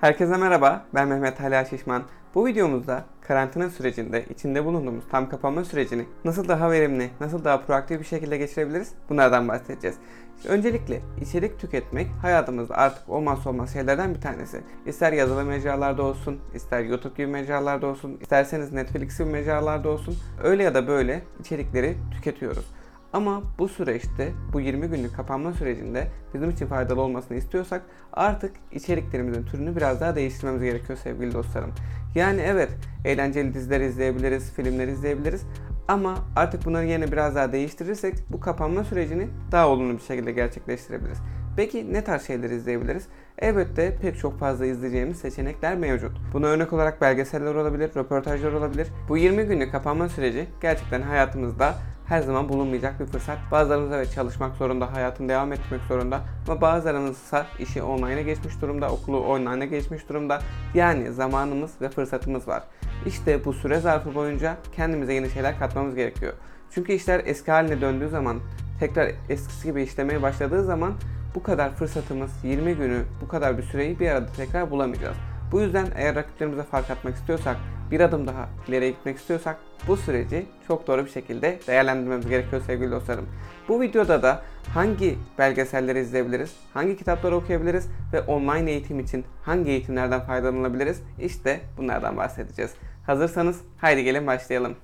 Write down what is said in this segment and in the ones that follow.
Herkese merhaba, ben Mehmet Hala Şişman. Bu videomuzda karantina sürecinde içinde bulunduğumuz tam kapanma sürecini nasıl daha verimli, nasıl daha proaktif bir şekilde geçirebiliriz bunlardan bahsedeceğiz. İşte öncelikle içerik tüketmek hayatımızda artık olmazsa olmaz şeylerden bir tanesi. İster yazılı mecralarda olsun, ister YouTube gibi mecralarda olsun, isterseniz Netflix gibi mecralarda olsun öyle ya da böyle içerikleri tüketiyoruz. Ama bu süreçte, bu 20 günlük kapanma sürecinde bizim için faydalı olmasını istiyorsak artık içeriklerimizin türünü biraz daha değiştirmemiz gerekiyor sevgili dostlarım. Yani evet, eğlenceli diziler izleyebiliriz, filmler izleyebiliriz ama artık bunları yine biraz daha değiştirirsek bu kapanma sürecini daha olumlu bir şekilde gerçekleştirebiliriz. Peki ne tarz şeyler izleyebiliriz? Elbette pek çok fazla izleyeceğimiz seçenekler mevcut. Buna örnek olarak belgeseller olabilir, röportajlar olabilir. Bu 20 günlük kapanma süreci gerçekten hayatımızda her zaman bulunmayacak bir fırsat. Bazılarımız evet çalışmak zorunda, hayatını devam etmek zorunda ama bazılarımız ise işi online'a geçmiş durumda, okulu online'a geçmiş durumda. Yani zamanımız ve fırsatımız var. İşte bu süre zarfı boyunca kendimize yeni şeyler katmamız gerekiyor. Çünkü işler eski haline döndüğü zaman, tekrar eskisi gibi işlemeye başladığı zaman bu kadar fırsatımız 20 günü, bu kadar bir süreyi bir arada tekrar bulamayacağız. Bu yüzden eğer rakiplerimize fark atmak istiyorsak, bir adım daha ileriye gitmek istiyorsak bu süreci çok doğru bir şekilde değerlendirmemiz gerekiyor sevgili dostlarım. Bu videoda da hangi belgeselleri izleyebiliriz, hangi kitapları okuyabiliriz ve online eğitim için hangi eğitimlerden faydalanabiliriz? İşte bunlardan bahsedeceğiz. Hazırsanız haydi gelin başlayalım.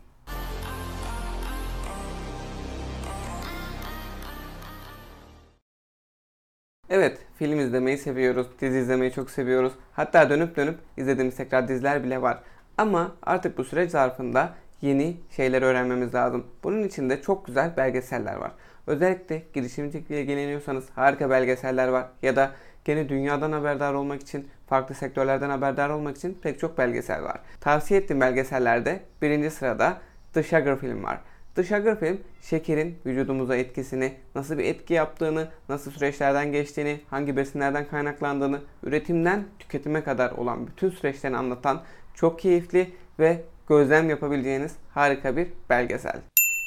Evet, film izlemeyi seviyoruz, dizi izlemeyi çok seviyoruz. Hatta dönüp dönüp izlediğimiz tekrar diziler bile var. Ama artık bu süreç zarfında yeni şeyler öğrenmemiz lazım. Bunun için de çok güzel belgeseller var. Özellikle girişimcilikle ilgileniyorsanız harika belgeseller var. Ya da gene dünyadan haberdar olmak için, farklı sektörlerden haberdar olmak için pek çok belgesel var. Tavsiye ettiğim belgesellerde birinci sırada The Sugar film var. The Sugar film şekerin vücudumuza etkisini, nasıl bir etki yaptığını, nasıl süreçlerden geçtiğini, hangi besinlerden kaynaklandığını, üretimden tüketime kadar olan bütün süreçlerini anlatan çok keyifli ve gözlem yapabileceğiniz harika bir belgesel.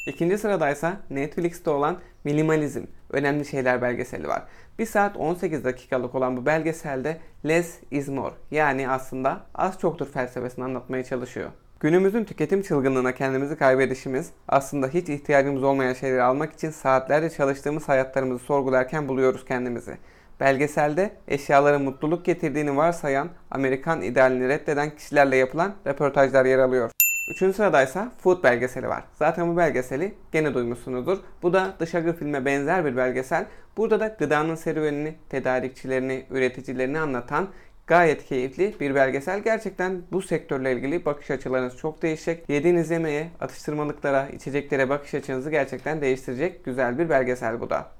İkinci sıradaysa Netflix'te olan Minimalizm, Önemli Şeyler belgeseli var. 1 saat 18 dakikalık olan bu belgeselde less is more yani aslında az çoktur felsefesini anlatmaya çalışıyor. Günümüzün tüketim çılgınlığına kendimizi kaybedişimiz aslında hiç ihtiyacımız olmayan şeyleri almak için saatlerce çalıştığımız hayatlarımızı sorgularken buluyoruz kendimizi. Belgeselde eşyaların mutluluk getirdiğini varsayan Amerikan idealini reddeden kişilerle yapılan röportajlar yer alıyor. Üçüncü sıradaysa Food belgeseli var. Zaten bu belgeseli gene duymuşsunuzdur. Bu da dışarı filme benzer bir belgesel. Burada da gıdanın serüvenini, tedarikçilerini, üreticilerini anlatan gayet keyifli bir belgesel. Gerçekten bu sektörle ilgili bakış açılarınız çok değişecek. Yediğiniz yemeğe, atıştırmalıklara, içeceklere bakış açınızı gerçekten değiştirecek güzel bir belgesel bu da.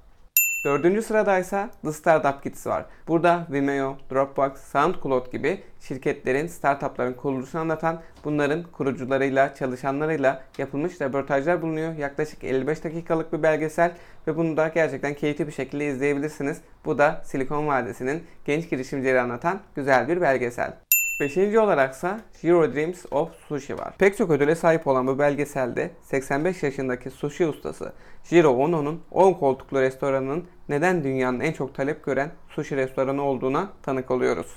Dördüncü sıradaysa The Startup Kids var. Burada Vimeo, Dropbox, SoundCloud gibi şirketlerin, startupların kuruluşunu anlatan bunların kurucularıyla, çalışanlarıyla yapılmış röportajlar bulunuyor. Yaklaşık 55 dakikalık bir belgesel ve bunu da gerçekten keyifli bir şekilde izleyebilirsiniz. Bu da Silikon Vadisi'nin genç girişimcileri anlatan güzel bir belgesel. Beşinci olaraksa Zero Dreams of Sushi var. Pek çok ödüle sahip olan bu belgeselde 85 yaşındaki sushi ustası Jiro Ono'nun 10 koltuklu restoranının neden dünyanın en çok talep gören sushi restoranı olduğuna tanık oluyoruz.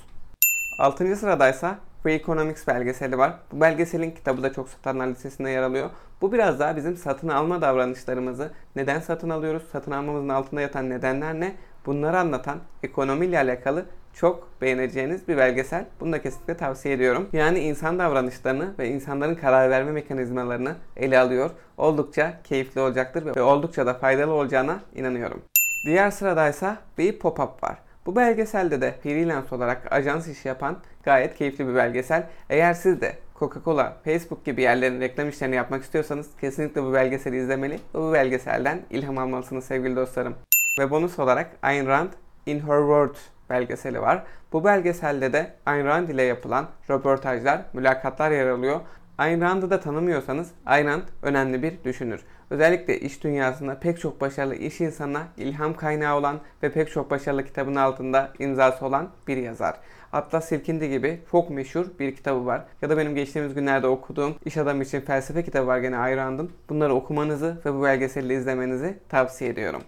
Altıncı sıradaysa Free Economics belgeseli var. Bu belgeselin kitabı da çok satanlar listesinde yer alıyor. Bu biraz daha bizim satın alma davranışlarımızı, neden satın alıyoruz, satın almamızın altında yatan nedenler ne, bunları anlatan ekonomiyle alakalı çok beğeneceğiniz bir belgesel. Bunu da kesinlikle tavsiye ediyorum. Yani insan davranışlarını ve insanların karar verme mekanizmalarını ele alıyor. Oldukça keyifli olacaktır ve oldukça da faydalı olacağına inanıyorum. Diğer sıradaysa bir pop-up var. Bu belgeselde de freelance olarak ajans işi yapan gayet keyifli bir belgesel. Eğer siz de Coca-Cola, Facebook gibi yerlerin reklam işlerini yapmak istiyorsanız kesinlikle bu belgeseli izlemeli bu belgeselden ilham almalısınız sevgili dostlarım. Ve bonus olarak Ayn Rand In Her World belgeseli var. Bu belgeselde de Ayn Rand ile yapılan röportajlar, mülakatlar yer alıyor. Ayn Rand'ı da tanımıyorsanız Ayn Rand önemli bir düşünür. Özellikle iş dünyasında pek çok başarılı iş insanına ilham kaynağı olan ve pek çok başarılı kitabın altında imzası olan bir yazar. Atlas Silkindi gibi çok meşhur bir kitabı var. Ya da benim geçtiğimiz günlerde okuduğum iş adamı için felsefe kitabı var gene Ayn Rand'ın. Bunları okumanızı ve bu belgeseli izlemenizi tavsiye ediyorum.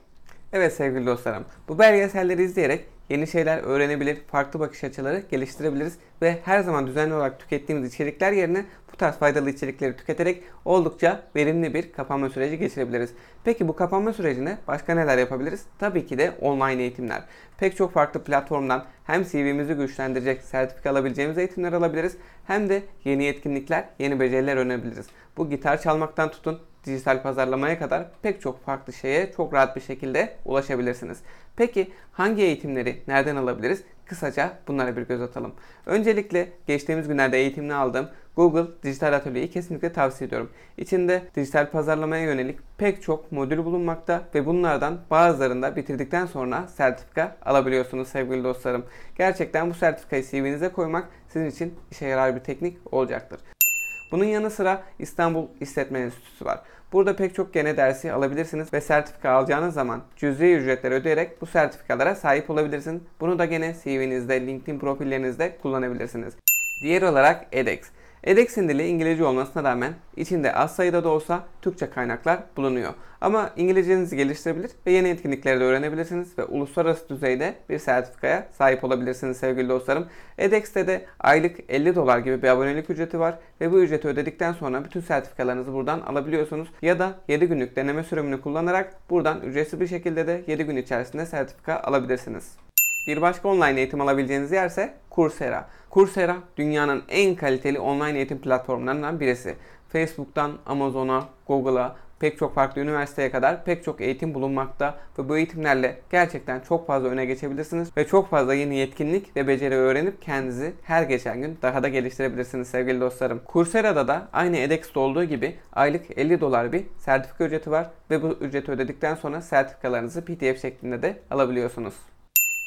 Evet sevgili dostlarım, bu belgeselleri izleyerek yeni şeyler öğrenebilir, farklı bakış açıları geliştirebiliriz ve her zaman düzenli olarak tükettiğimiz içerikler yerine bu tarz faydalı içerikleri tüketerek oldukça verimli bir kapanma süreci geçirebiliriz. Peki bu kapanma sürecinde başka neler yapabiliriz? Tabii ki de online eğitimler. Pek çok farklı platformdan hem CV'mizi güçlendirecek sertifika alabileceğimiz eğitimler alabiliriz hem de yeni yetkinlikler, yeni beceriler öğrenebiliriz. Bu gitar çalmaktan tutun dijital pazarlamaya kadar pek çok farklı şeye çok rahat bir şekilde ulaşabilirsiniz. Peki hangi eğitimleri nereden alabiliriz? Kısaca bunlara bir göz atalım. Öncelikle geçtiğimiz günlerde eğitimini aldığım Google Dijital Atölye'yi kesinlikle tavsiye ediyorum. İçinde dijital pazarlamaya yönelik pek çok modül bulunmakta ve bunlardan bazılarında bitirdikten sonra sertifika alabiliyorsunuz sevgili dostlarım. Gerçekten bu sertifikayı CV'nize koymak sizin için işe yarar bir teknik olacaktır. Bunun yanı sıra İstanbul İşletme Enstitüsü var. Burada pek çok gene dersi alabilirsiniz ve sertifika alacağınız zaman cüzi ücretler ödeyerek bu sertifikalara sahip olabilirsiniz. Bunu da gene CV'nizde, LinkedIn profillerinizde kullanabilirsiniz. Diğer olarak edX edX'in dili İngilizce olmasına rağmen içinde az sayıda da olsa Türkçe kaynaklar bulunuyor. Ama İngilizcenizi geliştirebilir ve yeni etkinlikleri de öğrenebilirsiniz ve uluslararası düzeyde bir sertifikaya sahip olabilirsiniz sevgili dostlarım. edX'te de aylık 50 dolar gibi bir abonelik ücreti var ve bu ücreti ödedikten sonra bütün sertifikalarınızı buradan alabiliyorsunuz. Ya da 7 günlük deneme sürümünü kullanarak buradan ücretsiz bir şekilde de 7 gün içerisinde sertifika alabilirsiniz. Bir başka online eğitim alabileceğiniz yer ise Coursera. Coursera dünyanın en kaliteli online eğitim platformlarından birisi. Facebook'tan Amazon'a, Google'a, pek çok farklı üniversiteye kadar pek çok eğitim bulunmakta ve bu eğitimlerle gerçekten çok fazla öne geçebilirsiniz ve çok fazla yeni yetkinlik ve beceri öğrenip kendinizi her geçen gün daha da geliştirebilirsiniz sevgili dostlarım. Coursera'da da aynı edX'te olduğu gibi aylık 50 dolar bir sertifika ücreti var ve bu ücreti ödedikten sonra sertifikalarınızı PDF şeklinde de alabiliyorsunuz.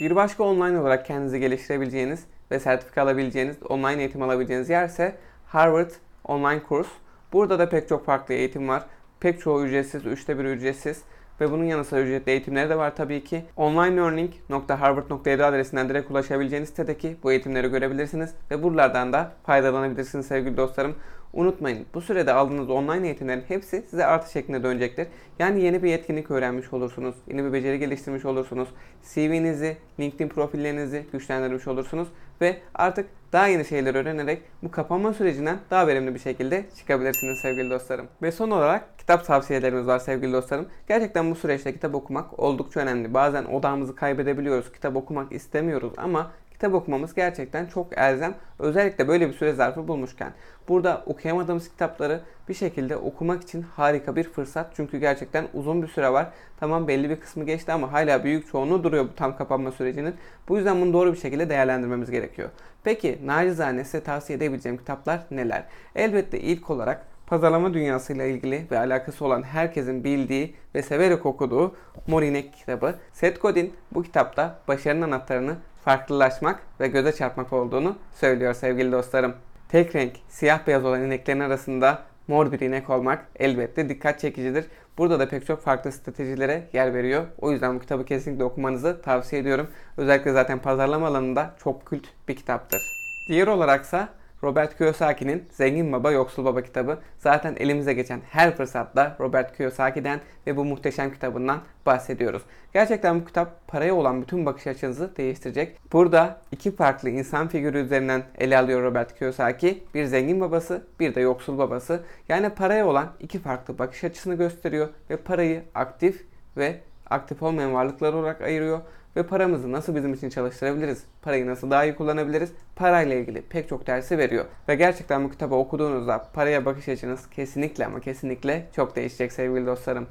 Bir başka online olarak kendinizi geliştirebileceğiniz ve sertifika alabileceğiniz, online eğitim alabileceğiniz yer ise Harvard Online Kurs. Burada da pek çok farklı eğitim var. Pek çoğu ücretsiz, üçte bir ücretsiz ve bunun yanı sıra ücretli eğitimleri de var tabii ki. onlinelearning.harvard.edu adresinden direkt ulaşabileceğiniz sitedeki bu eğitimleri görebilirsiniz ve buralardan da faydalanabilirsiniz sevgili dostlarım. Unutmayın bu sürede aldığınız online eğitimlerin hepsi size artı şeklinde dönecektir. Yani yeni bir yetkinlik öğrenmiş olursunuz, yeni bir beceri geliştirmiş olursunuz, CV'nizi, LinkedIn profillerinizi güçlendirmiş olursunuz ve artık daha yeni şeyler öğrenerek bu kapanma sürecinden daha verimli bir şekilde çıkabilirsiniz sevgili dostlarım. Ve son olarak kitap tavsiyelerimiz var sevgili dostlarım. Gerçekten bu süreçte kitap okumak oldukça önemli. Bazen odamızı kaybedebiliyoruz, kitap okumak istemiyoruz ama kitap okumamız gerçekten çok elzem. Özellikle böyle bir süre zarfı bulmuşken. Burada okuyamadığımız kitapları bir şekilde okumak için harika bir fırsat. Çünkü gerçekten uzun bir süre var. Tamam belli bir kısmı geçti ama hala büyük çoğunluğu duruyor bu tam kapanma sürecinin. Bu yüzden bunu doğru bir şekilde değerlendirmemiz gerekiyor. Peki nacizane size tavsiye edebileceğim kitaplar neler? Elbette ilk olarak pazarlama dünyasıyla ilgili ve alakası olan herkesin bildiği ve severek okuduğu Morinek kitabı. Seth Godin bu kitapta başarının anahtarını farklılaşmak ve göze çarpmak olduğunu söylüyor sevgili dostlarım. Tek renk siyah beyaz olan ineklerin arasında mor bir inek olmak elbette dikkat çekicidir. Burada da pek çok farklı stratejilere yer veriyor. O yüzden bu kitabı kesinlikle okumanızı tavsiye ediyorum. Özellikle zaten pazarlama alanında çok kült bir kitaptır. Diğer olaraksa Robert Kiyosaki'nin Zengin Baba Yoksul Baba kitabı. Zaten elimize geçen her fırsatta Robert Kiyosaki'den ve bu muhteşem kitabından bahsediyoruz. Gerçekten bu kitap paraya olan bütün bakış açınızı değiştirecek. Burada iki farklı insan figürü üzerinden ele alıyor Robert Kiyosaki. Bir zengin babası, bir de yoksul babası. Yani paraya olan iki farklı bakış açısını gösteriyor ve parayı aktif ve aktif olmayan varlıklar olarak ayırıyor ve paramızı nasıl bizim için çalıştırabiliriz, parayı nasıl daha iyi kullanabiliriz, parayla ilgili pek çok dersi veriyor. Ve gerçekten bu kitabı okuduğunuzda paraya bakış açınız kesinlikle ama kesinlikle çok değişecek sevgili dostlarım.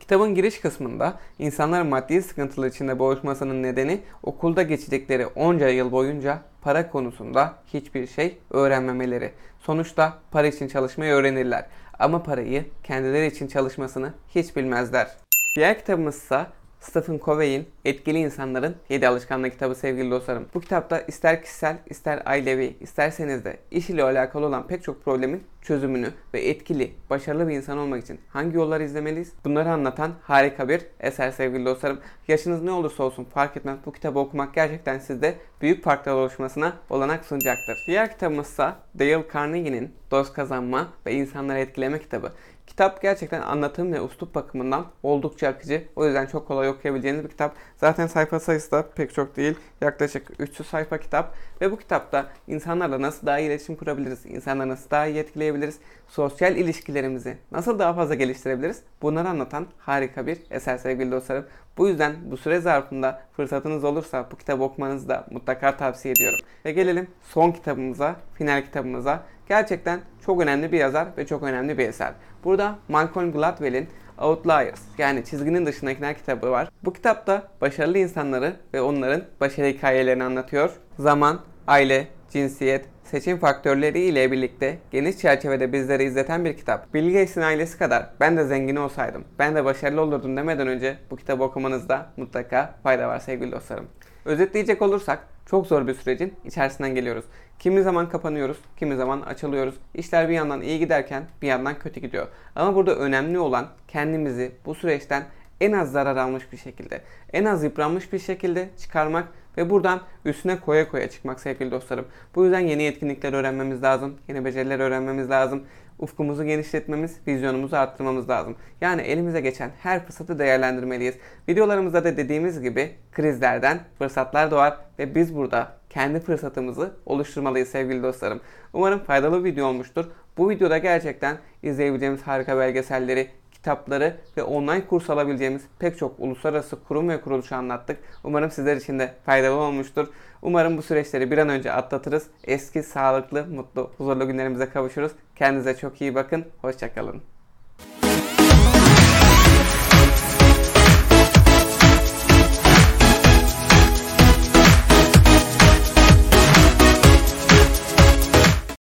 Kitabın giriş kısmında insanların maddi sıkıntılı içinde boğuşmasının nedeni okulda geçecekleri onca yıl boyunca para konusunda hiçbir şey öğrenmemeleri. Sonuçta para için çalışmayı öğrenirler ama parayı kendileri için çalışmasını hiç bilmezler. Diğer kitabımız ise Stephen Covey'in Etkili İnsanların 7 Alışkanlığı kitabı sevgili dostlarım. Bu kitapta ister kişisel ister ailevi isterseniz de iş ile alakalı olan pek çok problemin çözümünü ve etkili, başarılı bir insan olmak için hangi yolları izlemeliyiz? Bunları anlatan harika bir eser sevgili dostlarım. Yaşınız ne olursa olsun fark etmez bu kitabı okumak gerçekten sizde büyük farklar oluşmasına olanak sunacaktır. Diğer kitabımız ise Dale Carnegie'nin Dost Kazanma ve İnsanları Etkileme kitabı. Kitap gerçekten anlatım ve üslup bakımından oldukça akıcı. O yüzden çok kolay okuyabileceğiniz bir kitap. Zaten sayfa sayısı da pek çok değil. Yaklaşık 300 sayfa kitap. Ve bu kitapta insanlarla nasıl daha iyi iletişim kurabiliriz, insanları nasıl daha iyi etkileyebiliriz, sosyal ilişkilerimizi nasıl daha fazla geliştirebiliriz bunları anlatan harika bir eser sevgili dostlarım. Bu yüzden bu süre zarfında fırsatınız olursa bu kitabı okumanızı da mutlaka tavsiye ediyorum. Ve gelelim son kitabımıza, final kitabımıza. Gerçekten çok önemli bir yazar ve çok önemli bir eser. Burada Malcolm Gladwell'in Outliers yani çizginin dışındakiler kitabı var. Bu kitapta başarılı insanları ve onların başarı hikayelerini anlatıyor. Zaman, aile, cinsiyet, seçim faktörleri ile birlikte geniş çerçevede bizlere izleten bir kitap. Bill Gates'in ailesi kadar ben de zengin olsaydım, ben de başarılı olurdum demeden önce bu kitabı okumanızda mutlaka fayda var sevgili dostlarım. Özetleyecek olursak çok zor bir sürecin içerisinden geliyoruz. Kimi zaman kapanıyoruz, kimi zaman açılıyoruz. İşler bir yandan iyi giderken bir yandan kötü gidiyor. Ama burada önemli olan kendimizi bu süreçten en az zarar almış bir şekilde, en az yıpranmış bir şekilde çıkarmak ve buradan üstüne koya koya çıkmak sevgili dostlarım. Bu yüzden yeni yetkinlikler öğrenmemiz lazım, yeni beceriler öğrenmemiz lazım. Ufkumuzu genişletmemiz, vizyonumuzu arttırmamız lazım. Yani elimize geçen her fırsatı değerlendirmeliyiz. Videolarımızda da dediğimiz gibi krizlerden fırsatlar doğar ve biz burada kendi fırsatımızı oluşturmalıyız sevgili dostlarım. Umarım faydalı bir video olmuştur. Bu videoda gerçekten izleyebileceğimiz harika belgeselleri, kitapları ve online kurs alabileceğimiz pek çok uluslararası kurum ve kuruluşu anlattık. Umarım sizler için de faydalı olmuştur. Umarım bu süreçleri bir an önce atlatırız. Eski, sağlıklı, mutlu, huzurlu günlerimize kavuşuruz. Kendinize çok iyi bakın. Hoşçakalın.